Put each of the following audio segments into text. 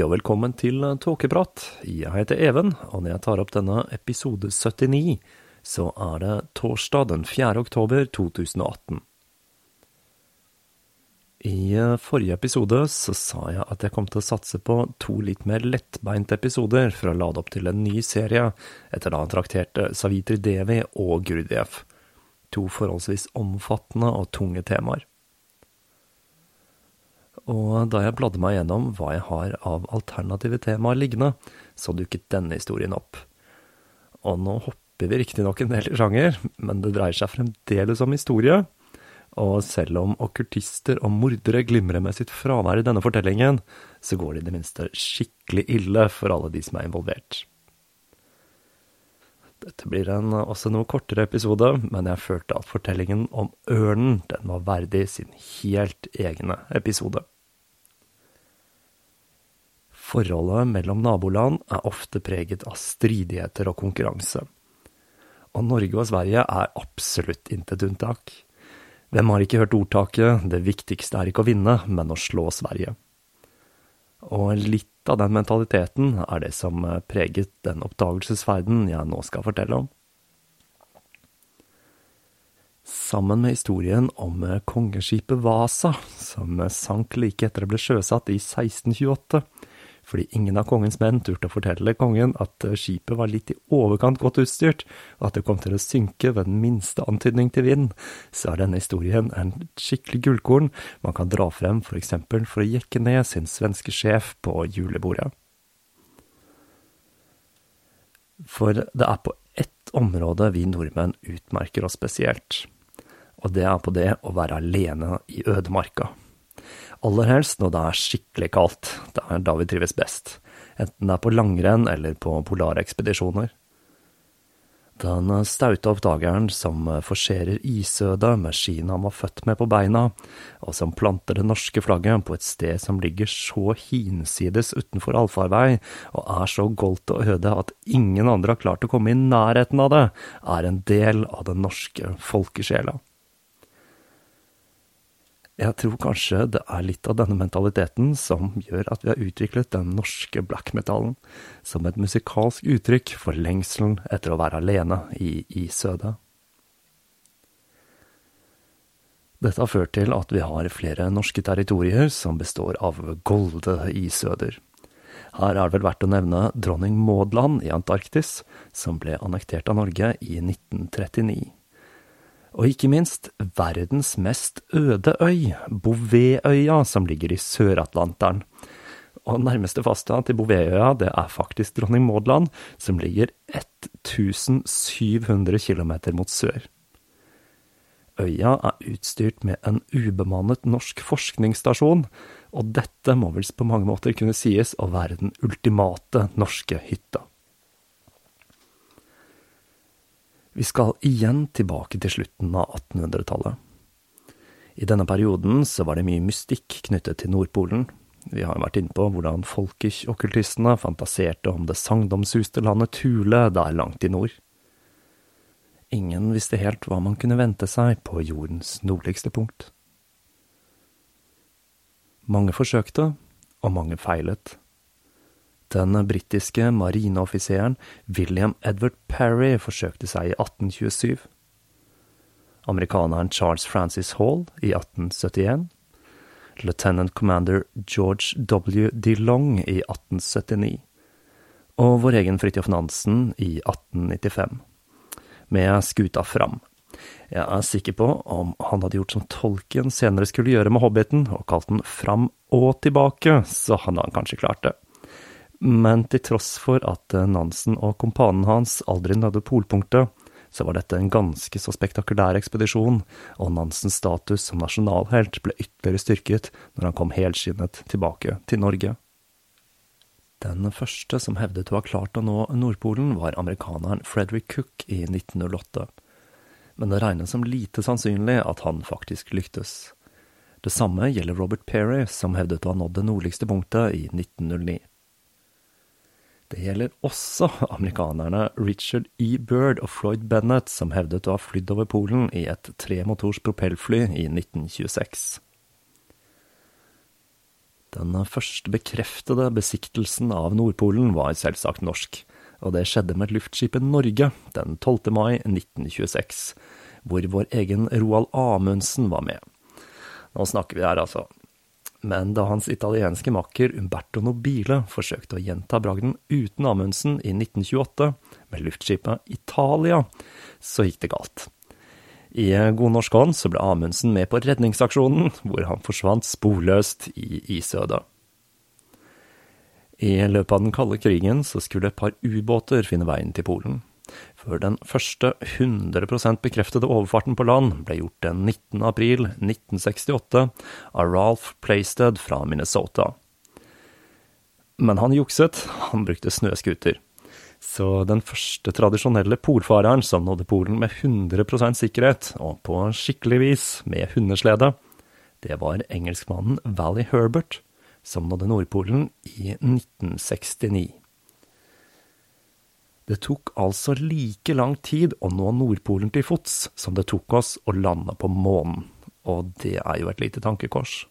Og velkommen til Tåkeprat. Jeg heter Even, og når jeg tar opp denne episode 79, så er det torsdag den 4. oktober 2018. I eh, forrige episode så sa jeg at jeg kom til å satse på to litt mer lettbeinte episoder for å lade opp til en ny serie, etter da han trakterte Savitri Devi og Gurdjieff. To forholdsvis omfattende og tunge temaer. Og da jeg bladde meg gjennom hva jeg har av alternative temaer liggende, så dukket denne historien opp. Og nå hopper vi riktignok en del i sjanger, men det dreier seg fremdeles om historie. Og selv om okkultister og mordere glimrer med sitt fravær i denne fortellingen, så går det i det minste skikkelig ille for alle de som er involvert. Dette blir en også noe kortere episode, men jeg følte at fortellingen om ørnen den var verdig sin helt egne episode. Forholdet mellom naboland er ofte preget av stridigheter og konkurranse. Og Norge og Sverige er absolutt intet unntak. Hvem har ikke hørt ordtaket 'det viktigste er ikke å vinne, men å slå Sverige'? Og litt av den mentaliteten er det som preget den oppdagelsesferden jeg nå skal fortelle om. Sammen med historien om kongeskipet Vasa, som sank like etter det ble sjøsatt i 1628, fordi ingen av kongens menn turte å fortelle kongen at eh, skipet var litt i overkant godt utstyrt, og at det kom til å synke ved den minste antydning til vind, så er denne historien en skikkelig gullkorn man kan dra frem for eksempel for å jekke ned sin svenske sjef på julebordet. For det er på ett område vi nordmenn utmerker oss spesielt, og det er på det å være alene i ødemarka. Aller helst når det er skikkelig kaldt, det er da vi trives best, enten det er på langrenn eller på polarekspedisjoner. Den staute oppdageren som forserer isødet med skiene han var født med på beina, og som planter det norske flagget på et sted som ligger så hinsides utenfor allfarvei, og er så goldt og øde at ingen andre har klart å komme i nærheten av det, er en del av den norske folkesjela. Jeg tror kanskje det er litt av denne mentaliteten som gjør at vi har utviklet den norske black metallen som et musikalsk uttrykk for lengselen etter å være alene i isødet. Dette har ført til at vi har flere norske territorier som består av golde isøder. Her er det vel verdt å nevne dronning Maudland i Antarktis, som ble annektert av Norge i 1939. Og ikke minst verdens mest øde øy, Bouvetøya, som ligger i Sør-Atlanteren. Og nærmeste fastland til Bouvetøya, det er faktisk Dronning Maudland, som ligger 1700 km mot sør. Øya er utstyrt med en ubemannet norsk forskningsstasjon, og dette må vel på mange måter kunne sies å være den ultimate norske hytta. Vi skal igjen tilbake til slutten av 1800-tallet. I denne perioden så var det mye mystikk knyttet til Nordpolen. Vi har vært inne på hvordan folkeokkultistene fantaserte om det sagnomsuste landet Thule der langt i nord. Ingen visste helt hva man kunne vente seg på jordens nordligste punkt. Mange forsøkte, og mange feilet. Den britiske marineoffiseren William Edward Parry forsøkte seg i 1827. Amerikaneren Charles Francis Hall i 1871. Lieutenant Commander George W. DeLong i 1879. Og vår egen Fridtjof Nansen i 1895. Med skuta fram. Jeg er sikker på om han hadde gjort som tolken senere skulle gjøre med Hobbiten, og kalt den Fram og tilbake, så hadde han kanskje klart det. Men til tross for at eh, Nansen og kompanen hans aldri nådde polpunktet, så var dette en ganske så spektakulær ekspedisjon, og Nansens status som nasjonalhelt ble ytterligere styrket når han kom helskinnet tilbake til Norge. Den første som hevdet å ha klart å nå Nordpolen, var amerikaneren Frederick Cook i 1908. Men det regnes som lite sannsynlig at han faktisk lyktes. Det samme gjelder Robert Perry, som hevdet å ha nådd det nordligste punktet i 1909. Det gjelder også amerikanerne Richard E. Bird og Floyd Bennett, som hevdet å ha flydd over Polen i et tremotors propellfly i 1926. Den første bekreftede besiktelsen av Nordpolen var selvsagt norsk, og det skjedde med luftskipet Norge den 12. mai 1926, hvor vår egen Roald Amundsen var med. Nå snakker vi her, altså. Men da hans italienske makker Umberto Nobile forsøkte å gjenta bragden uten Amundsen i 1928, med luftskipet Italia, så gikk det galt. I god norsk hånd så ble Amundsen med på redningsaksjonen, hvor han forsvant sporløst i isødet. I løpet av den kalde krigen så skulle et par ubåter finne veien til Polen, før den første 100% bekreftede overfarten på land ble gjort den 19. april 1968 av Ralph Playstead fra Minnesota. Men han jukset, han brukte snøscooter. Så den første tradisjonelle polfareren som nådde Polen med 100% sikkerhet, og på skikkelig vis med hundeslede, det var engelskmannen Valley Herbert, som nådde Nordpolen i 1969. Det tok altså like lang tid å nå Nordpolen til fots som det tok oss å lande på månen, og det er jo et lite tankekors.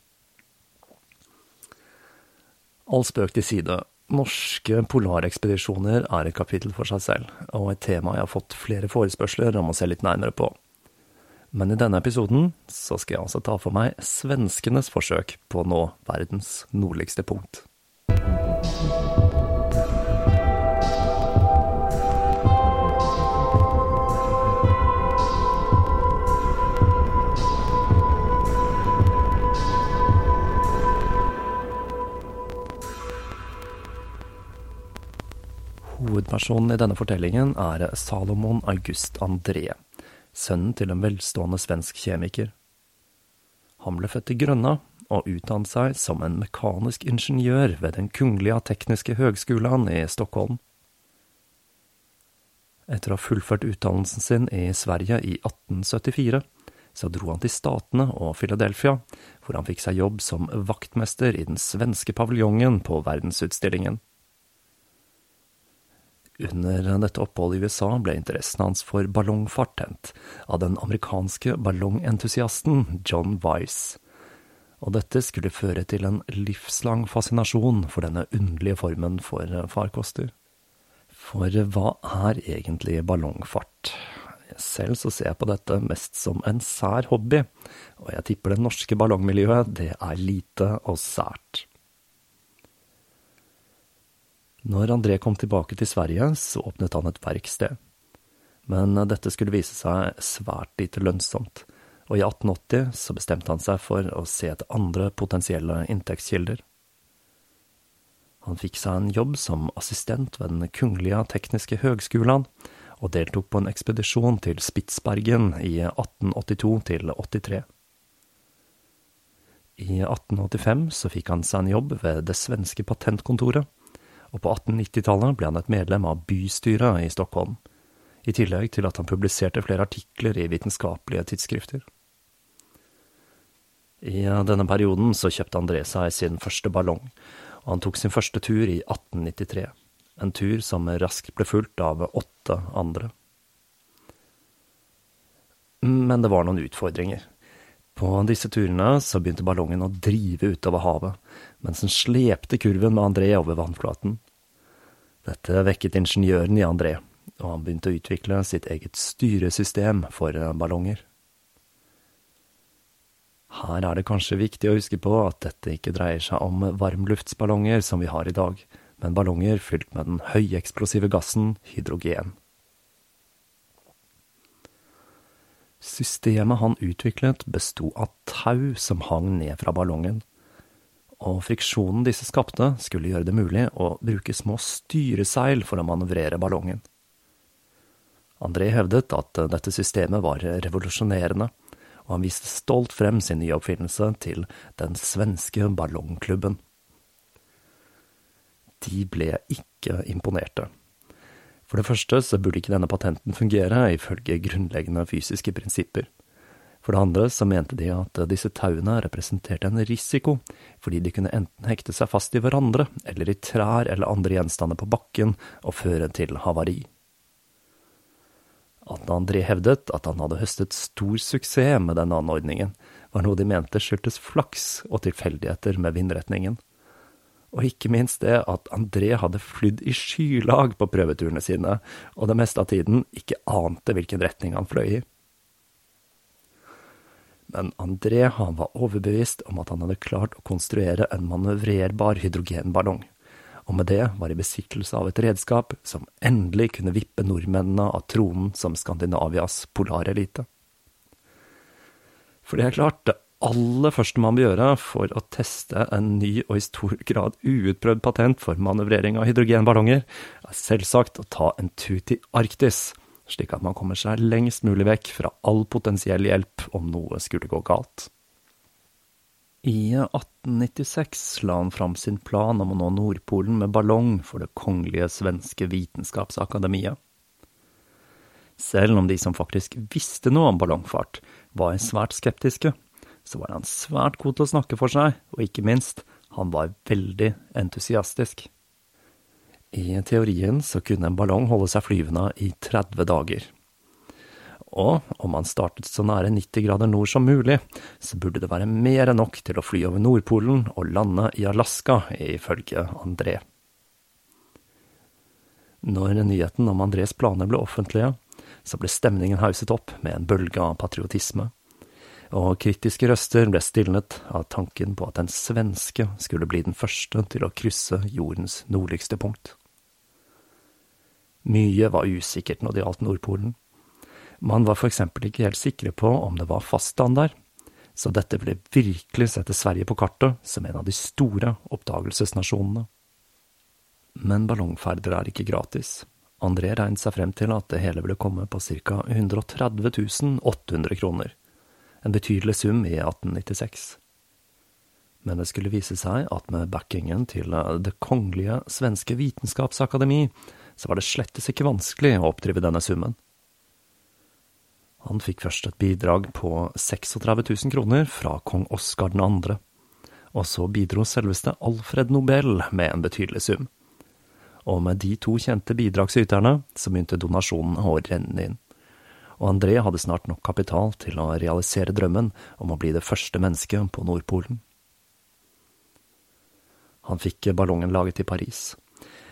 All spøk til side, Norske polarekspedisjoner er et kapittel for seg selv, og et tema jeg har fått flere forespørsler om å se litt nærmere på. Men i denne episoden så skal jeg altså ta for meg svenskenes forsøk på å nå verdens nordligste punkt. Hovedpersonen i denne fortellingen er Salomon August André, sønnen til en velstående svensk kjemiker. Han ble født i Grønna og utdannet seg som en mekanisk ingeniør ved Den kungliga tekniske høgskolen i Stockholm. Etter å ha fullført utdannelsen sin i Sverige i 1874, så dro han til Statene og Philadelphia, hvor han fikk seg jobb som vaktmester i den svenske paviljongen på verdensutstillingen. Under dette oppholdet i USA ble interessen hans for ballongfart tent av den amerikanske ballongentusiasten John Weiss, og dette skulle føre til en livslang fascinasjon for denne underlige formen for farkoster. For hva er egentlig ballongfart? Selv så ser jeg på dette mest som en sær hobby, og jeg tipper det norske ballongmiljøet det er lite og sært. Når André kom tilbake til Sverige, så åpnet han et verksted. Men dette skulle vise seg svært lite lønnsomt, og i 1880 så bestemte han seg for å se etter andre potensielle inntektskilder. Han fikk seg en jobb som assistent ved Den kungliga tekniske høgskolen, og deltok på en ekspedisjon til Spitsbergen i 1882 til 83. I 1885 så fikk han seg en jobb ved det svenske patentkontoret, og på 1890-tallet ble han et medlem av bystyret i Stockholm, i tillegg til at han publiserte flere artikler i vitenskapelige tidsskrifter. I denne perioden så kjøpte André seg sin første ballong, og han tok sin første tur i 1893, en tur som raskt ble fulgt av åtte andre. Men det var noen utfordringer. På disse turene så begynte ballongen å drive utover havet, mens den slepte kurven med André over vannflaten. Dette vekket ingeniøren i André, og han begynte å utvikle sitt eget styresystem for ballonger. Her er det kanskje viktig å huske på at dette ikke dreier seg om varmluftsballonger som vi har i dag, men ballonger fylt med den høyeksplosive gassen hydrogen. Systemet han utviklet, besto av tau som hang ned fra ballongen, og friksjonen disse skapte, skulle gjøre det mulig å bruke små styreseil for å manøvrere ballongen. André hevdet at dette systemet var revolusjonerende, og han viste stolt frem sin nye oppfinnelse til den svenske ballongklubben. De ble ikke imponerte. For det første så burde ikke denne patenten fungere ifølge grunnleggende fysiske prinsipper. For det andre så mente de at disse tauene representerte en risiko, fordi de kunne enten hekte seg fast i hverandre eller i trær eller andre gjenstander på bakken og føre til havari. At André hevdet at han hadde høstet stor suksess med denne anordningen, var noe de mente skyldtes flaks og tilfeldigheter med vindretningen, Og ikke minst det at André hadde flydd i skylag på prøveturene sine, og det meste av tiden ikke ante hvilken retning han fløy i. Men André han var overbevist om at han hadde klart å konstruere en manøvrerbar hydrogenballong, og med det var i besittelse av et redskap som endelig kunne vippe nordmennene av tronen som Skandinavias polarelite. For det er klart, det aller første man bør gjøre for å teste en ny og i stor grad uutprøvd patent for manøvrering av hydrogenballonger, er selvsagt å ta en tur til Arktis, slik at man kommer seg lengst mulig vekk fra all potensiell hjelp om noe skulle gå galt. I 1896 la han fram sin plan om å nå Nordpolen med ballong for Det kongelige svenske vitenskapsakademiet. Selv om de som faktisk visste noe om ballongfart, var svært skeptiske, så var han svært god til å snakke for seg, og ikke minst, han var veldig entusiastisk. I teorien så kunne en ballong holde seg flyvende i 30 dager. Og om man startet så nære 90 grader nord som mulig, så burde det være mer enn nok til å fly over Nordpolen og lande i Alaska, ifølge André. Når nyheten om Andrés planer ble offentlige, så ble stemningen hauset opp med en bølge av patriotisme og kritiske røster ble stilnet av tanken på at en svenske skulle bli den første til å krysse jordens nordligste punkt. Mye var usikkert når det gjaldt Nordpolen. Man var eksempel ikke helt sikre på om det var faststand der, så dette ville virkelig sette Sverige på kartet som en av de store oppdagelsesnasjonene. Men ballongferder er ikke gratis. André regnet seg frem til at det hele ville komme på ca. 130 800 kroner en betydelig sum i 1896. Men det skulle vise seg at med backingen til Det kongelige svenske vitenskapsakademi, så var det slettes ikke vanskelig å oppdrive denne summen. Han fikk først et bidrag på 36 000 kroner fra kong Oskar 2., og så bidro selveste Alfred Nobel med en betydelig sum. Og med de to kjente bidragsyterne så begynte donasjonen å renne inn og André hadde snart nok kapital til å realisere drømmen om å bli det første mennesket på Nordpolen. Han fikk ballongen laget i Paris.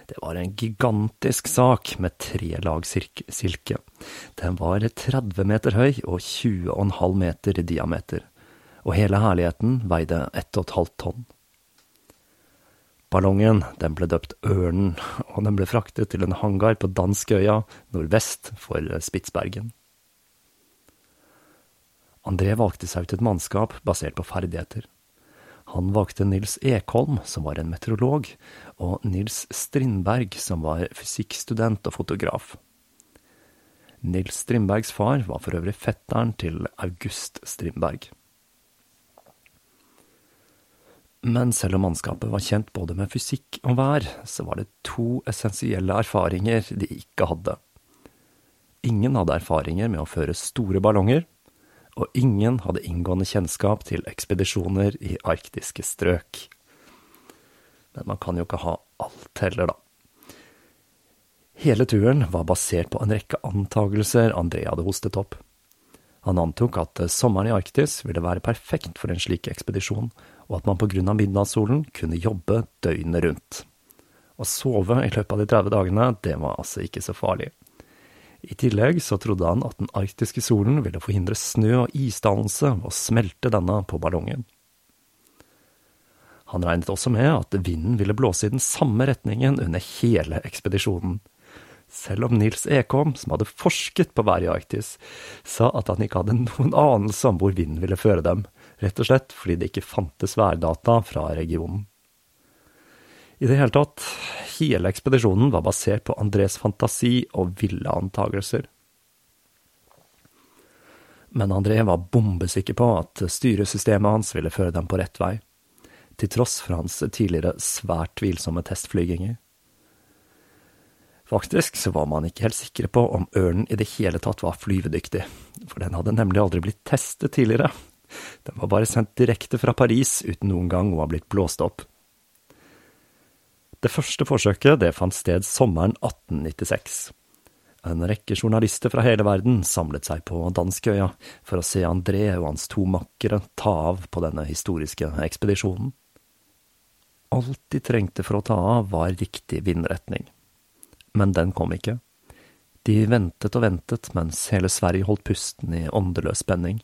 Det var en gigantisk sak med tre lag silke. Den var 30 meter høy og 20,5 meter i diameter, og hele herligheten veide 1,5 tonn. Ballongen den ble døpt Ørnen, og den ble fraktet til en hangar på Danskøya nordvest for Spitsbergen. André valgte seg ut et mannskap basert på ferdigheter. Han valgte Nils Ekholm, som var en meteorolog, og Nils Strindberg, som var fysikkstudent og fotograf. Nils Strindbergs far var for øvrig fetteren til August Strindberg. Men selv om mannskapet var kjent både med fysikk og vær, så var det to essensielle erfaringer de ikke hadde. Ingen hadde erfaringer med å føre store ballonger, og ingen hadde inngående kjennskap til ekspedisjoner i arktiske strøk. Men man kan jo ikke ha alt heller, da. Hele turen var basert på en rekke antagelser André hadde hostet opp. Han antok at sommeren i Arktis ville være perfekt for en slik ekspedisjon, og at man på grunn av midnattssolen kunne jobbe døgnet rundt. Å sove i løpet av de 30 dagene, det var altså ikke så farlig. I tillegg så trodde han at den arktiske solen ville forhindre snø- og isdannelse og smelte denne på ballongen. Han regnet også med at vinden ville blåse i den samme retningen under hele ekspedisjonen. Selv om Nils Ekholm, som hadde forsket på været i Arktis, sa at han ikke hadde noen anelse om hvor vinden ville føre dem, rett og slett fordi det ikke fantes værdata fra regionen. I det hele tatt, hele ekspedisjonen var basert på Andrés fantasi og ville antagelser. Men André var bombesikker på at styresystemet hans ville føre dem på rett vei, til tross for hans tidligere svært tvilsomme testflyginger. Faktisk så var man ikke helt sikre på om ørnen i det hele tatt var flyvedyktig, for den hadde nemlig aldri blitt testet tidligere. Den var bare sendt direkte fra Paris uten noen gang å ha blitt blåst opp. Det første forsøket det fant sted sommeren 1896. En rekke journalister fra hele verden samlet seg på danskeøya for å se André og hans to makkere ta av på denne historiske ekspedisjonen. Alt de trengte for å ta av, var riktig vindretning. Men den kom ikke. De ventet og ventet mens hele Sverige holdt pusten i åndeløs spenning.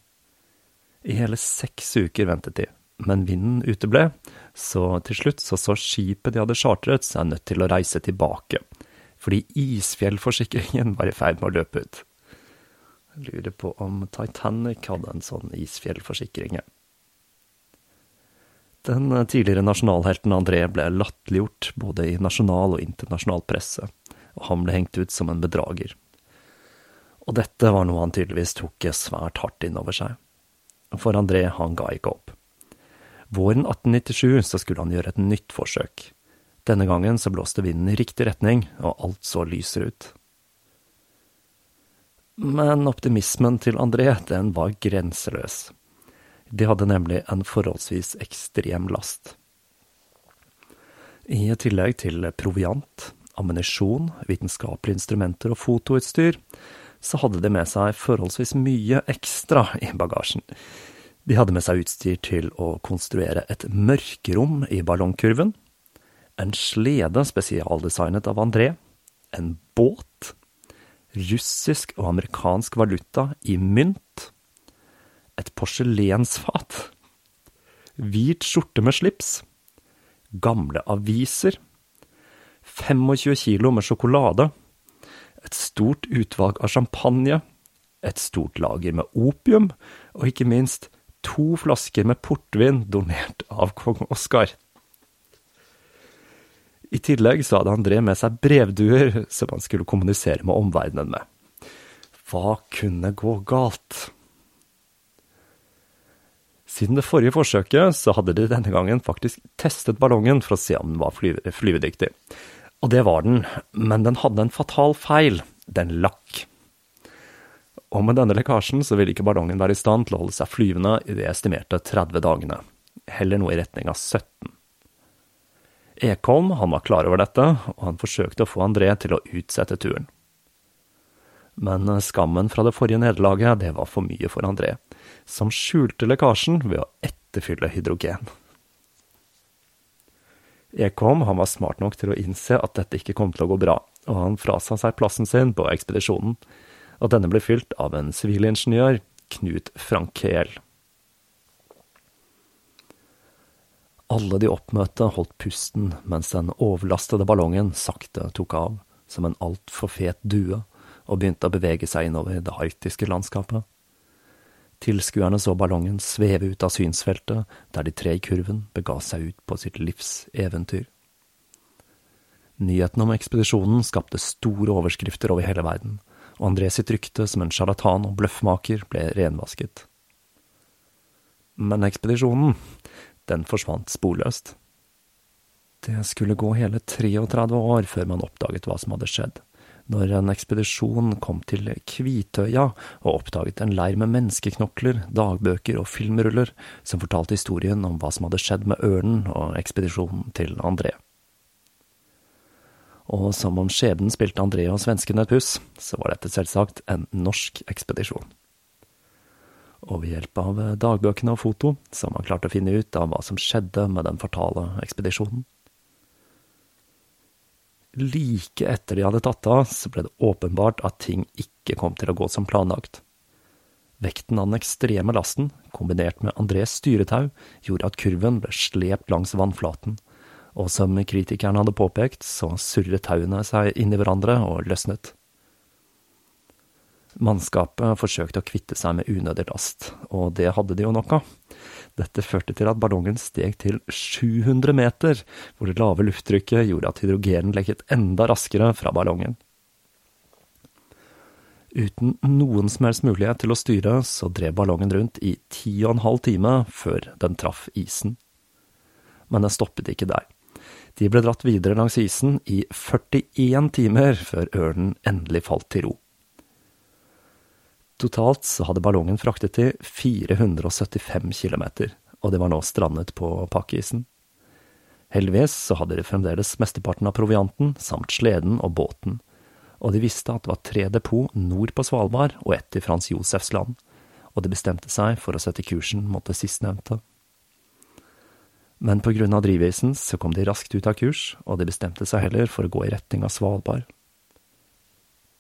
I hele seks uker ventet de, men vinden uteble, så til slutt så, så skipet de hadde chartret seg nødt til å reise tilbake, fordi isfjellforsikringen var i ferd med å løpe ut. Jeg lurer på om Titanic hadde en sånn isfjellforsikring. Den tidligere nasjonalhelten André ble latterliggjort både i nasjonal og internasjonal presse, og han ble hengt ut som en bedrager. Og dette var noe han tydeligvis tok svært hardt inn over seg. For André, han ga ikke opp. Våren 1897 så skulle han gjøre et nytt forsøk. Denne gangen så blåste vinden i riktig retning, og alt så lysere ut. Men optimismen til André, den var grenseløs. De hadde nemlig en forholdsvis ekstrem last. I tillegg til proviant, ammunisjon, vitenskapelige instrumenter og fotoutstyr, så hadde de med seg forholdsvis mye ekstra i bagasjen. De hadde med seg utstyr til å konstruere et mørkerom i ballongkurven, en slede spesialdesignet av André, en båt, russisk og amerikansk valuta i mynt, et porselensfat, hvit skjorte med slips, gamle aviser, 25 kilo med sjokolade, et stort utvalg av champagne, et stort lager med opium, og ikke minst to flasker med portvin donert av kong Oskar. I tillegg så hadde André med seg brevduer som han skulle kommunisere med omverdenen med. Hva kunne gå galt? Siden det forrige forsøket så hadde de denne gangen faktisk testet ballongen for å se om den var flyvedyktig. Og det var den, men den hadde en fatal feil. Den lakk. Og med denne lekkasjen så vil ikke ballongen være i stand til å holde seg flyvende i de estimerte 30 dagene, heller noe i retning av 17. Ekholm han var klar over dette, og han forsøkte å få André til å utsette turen. Men skammen fra det forrige nederlaget, det var for mye for André, som skjulte lekkasjen ved å etterfylle hydrogen. Ekholm han var smart nok til å innse at dette ikke kom til å gå bra, og han frasa seg plassen sin på ekspedisjonen, og denne ble fylt av en sivilingeniør, Knut Frankel. Alle de oppmøtte holdt pusten mens den overlastede ballongen sakte tok av, som en altfor fet due, og begynte å bevege seg innover det arktiske landskapet. Tilskuerne så ballongen sveve ut av synsfeltet, der de tre i kurven bega seg ut på sitt livs eventyr. Nyheten om ekspedisjonen skapte store overskrifter over hele verden, og André sitt rykte som en sjarlatan og bløffmaker ble renvasket. Men ekspedisjonen, den forsvant sporløst. Det skulle gå hele 33 år før man oppdaget hva som hadde skjedd når en ekspedisjon kom til Kvitøya og oppdaget en leir med menneskeknokler, dagbøker og filmruller som fortalte historien om hva som hadde skjedd med ørnen og ekspedisjonen til André. Og som om skjebnen spilte André og svenskene et puss, så var dette selvsagt en norsk ekspedisjon. Og ved hjelp av dagbøkene og foto så han man klart å finne ut av hva som skjedde med den fatale ekspedisjonen. Like etter de hadde tatt av, så ble det åpenbart at ting ikke kom til å gå som planlagt. Vekten av den ekstreme lasten, kombinert med Andrés styretau, gjorde at kurven ble slept langs vannflaten, og som kritikeren hadde påpekt, så surret tauene seg inn i hverandre og løsnet. Mannskapet forsøkte å kvitte seg med unødig last, og det hadde de jo nok av. Dette førte til at ballongen steg til 700 meter, hvor det lave lufttrykket gjorde at hydrogenen lekket enda raskere fra ballongen. Uten noen som helst mulighet til å styre, så drev ballongen rundt i ti og en halv time før den traff isen. Men den stoppet ikke der. De ble dratt videre langs isen i 41 timer før ørnen endelig falt til ro. Totalt så hadde ballongen fraktet til 475 km, og det var nå strandet på pakkeisen. Heldigvis så hadde de fremdeles mesteparten av provianten, samt sleden og båten, og de visste at det var tre depot nord på Svalbard og ett i Frans Josefs land, og de bestemte seg for å sette kursen mot det sistnevnte. Men på grunn av drivisen så kom de raskt ut av kurs, og de bestemte seg heller for å gå i retning av Svalbard.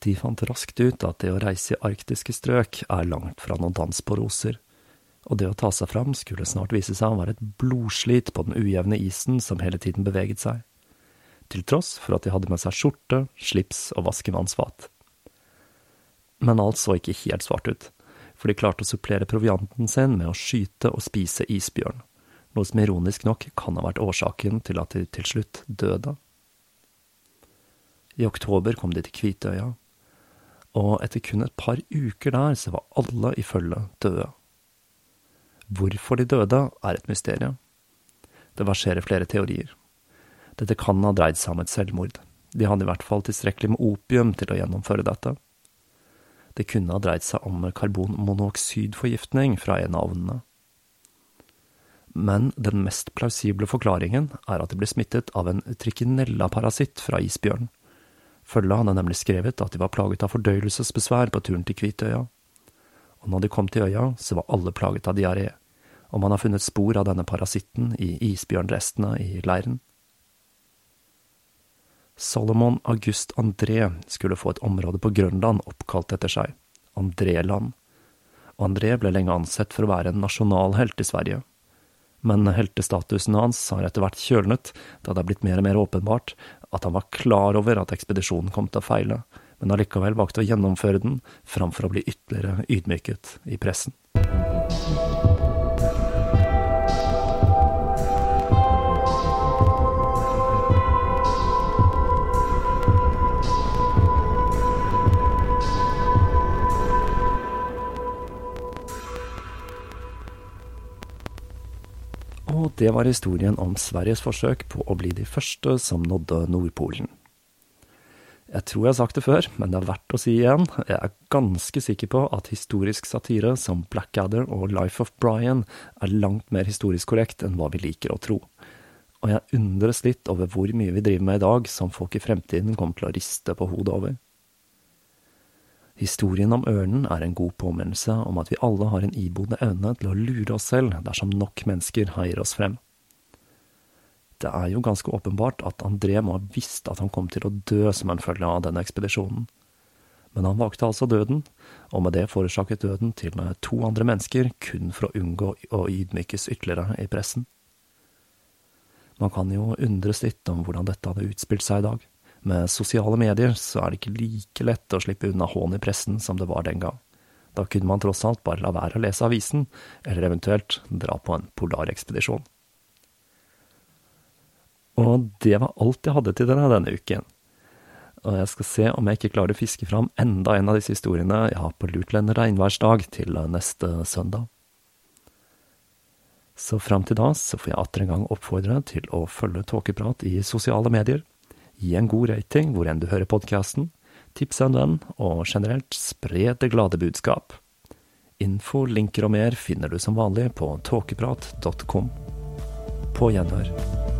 De fant raskt ut at det å reise i arktiske strøk er langt fra noen dans på roser, og det å ta seg fram skulle snart vise seg å være et blodslit på den ujevne isen som hele tiden beveget seg, til tross for at de hadde med seg skjorte, slips og vaskevannsfat. Men alt så ikke helt svart ut, for de klarte å supplere provianten sin med å skyte og spise isbjørn, noe som ironisk nok kan ha vært årsaken til at de til slutt døde. I oktober kom de til Kvitøya, og etter kun et par uker der så var alle i følget døde. Hvorfor de døde, er et mysterium. Det verserer flere teorier. Dette kan ha dreid seg om et selvmord. De hadde i hvert fall tilstrekkelig med opium til å gjennomføre dette. Det kunne ha dreid seg om karbonmonoksidforgiftning fra en av ovnene. Men den mest plausible forklaringen er at de ble smittet av en trikinella-parasitt fra isbjørn. Følget hadde nemlig skrevet at de var plaget av fordøyelsesbesvær på turen til Kvitøya. Og når de kom til øya, så var alle plaget av diaré, og man har funnet spor av denne parasitten i isbjørnrestene i leiren. Solomon August André skulle få et område på Grønland oppkalt etter seg, Andréland, André ble lenge ansett for å være en nasjonalhelt i Sverige. Men heltestatusen hans har etter hvert kjølnet, da det er blitt mer og mer åpenbart at han var klar over at ekspedisjonen kom til å feile, men allikevel valgte å gjennomføre den framfor å bli ytterligere ydmyket i pressen. Det var historien om Sveriges forsøk på å bli de første som nådde Nordpolen. Jeg tror jeg har sagt det før, men det er verdt å si igjen. Jeg er ganske sikker på at historisk satire som Blackadder og Life of Brian er langt mer historisk korrekt enn hva vi liker å tro. Og jeg undres litt over hvor mye vi driver med i dag som folk i fremtiden kommer til å riste på hodet over. Historien om ørnen er en god påminnelse om at vi alle har en iboende evne til å lure oss selv dersom nok mennesker heier oss frem. Det er jo ganske åpenbart at André må ha visst at han kom til å dø som en følge av denne ekspedisjonen. Men han valgte altså døden, og med det forårsaket døden til to andre mennesker kun for å unngå å ydmykes ytterligere i pressen. Man kan jo undres litt om hvordan dette hadde utspilt seg i dag. Med sosiale medier så er det ikke like lett å slippe unna hån i pressen som det var den gang. Da kunne man tross alt bare la være å lese avisen, eller eventuelt dra på en polarekspedisjon. Og det var alt jeg hadde til dere denne uken. Og jeg skal se om jeg ikke klarer å fiske fram enda en av disse historiene jeg har på lurt til en regnværsdag til neste søndag. Så fram til da så får jeg atter en gang oppfordre til å følge Tåkeprat i sosiale medier Gi en god rating hvor enn du hører podkasten, tips en venn, og generelt spre det glade budskap. Info, linker og mer finner du som vanlig på tåkeprat.com. På gjenhør.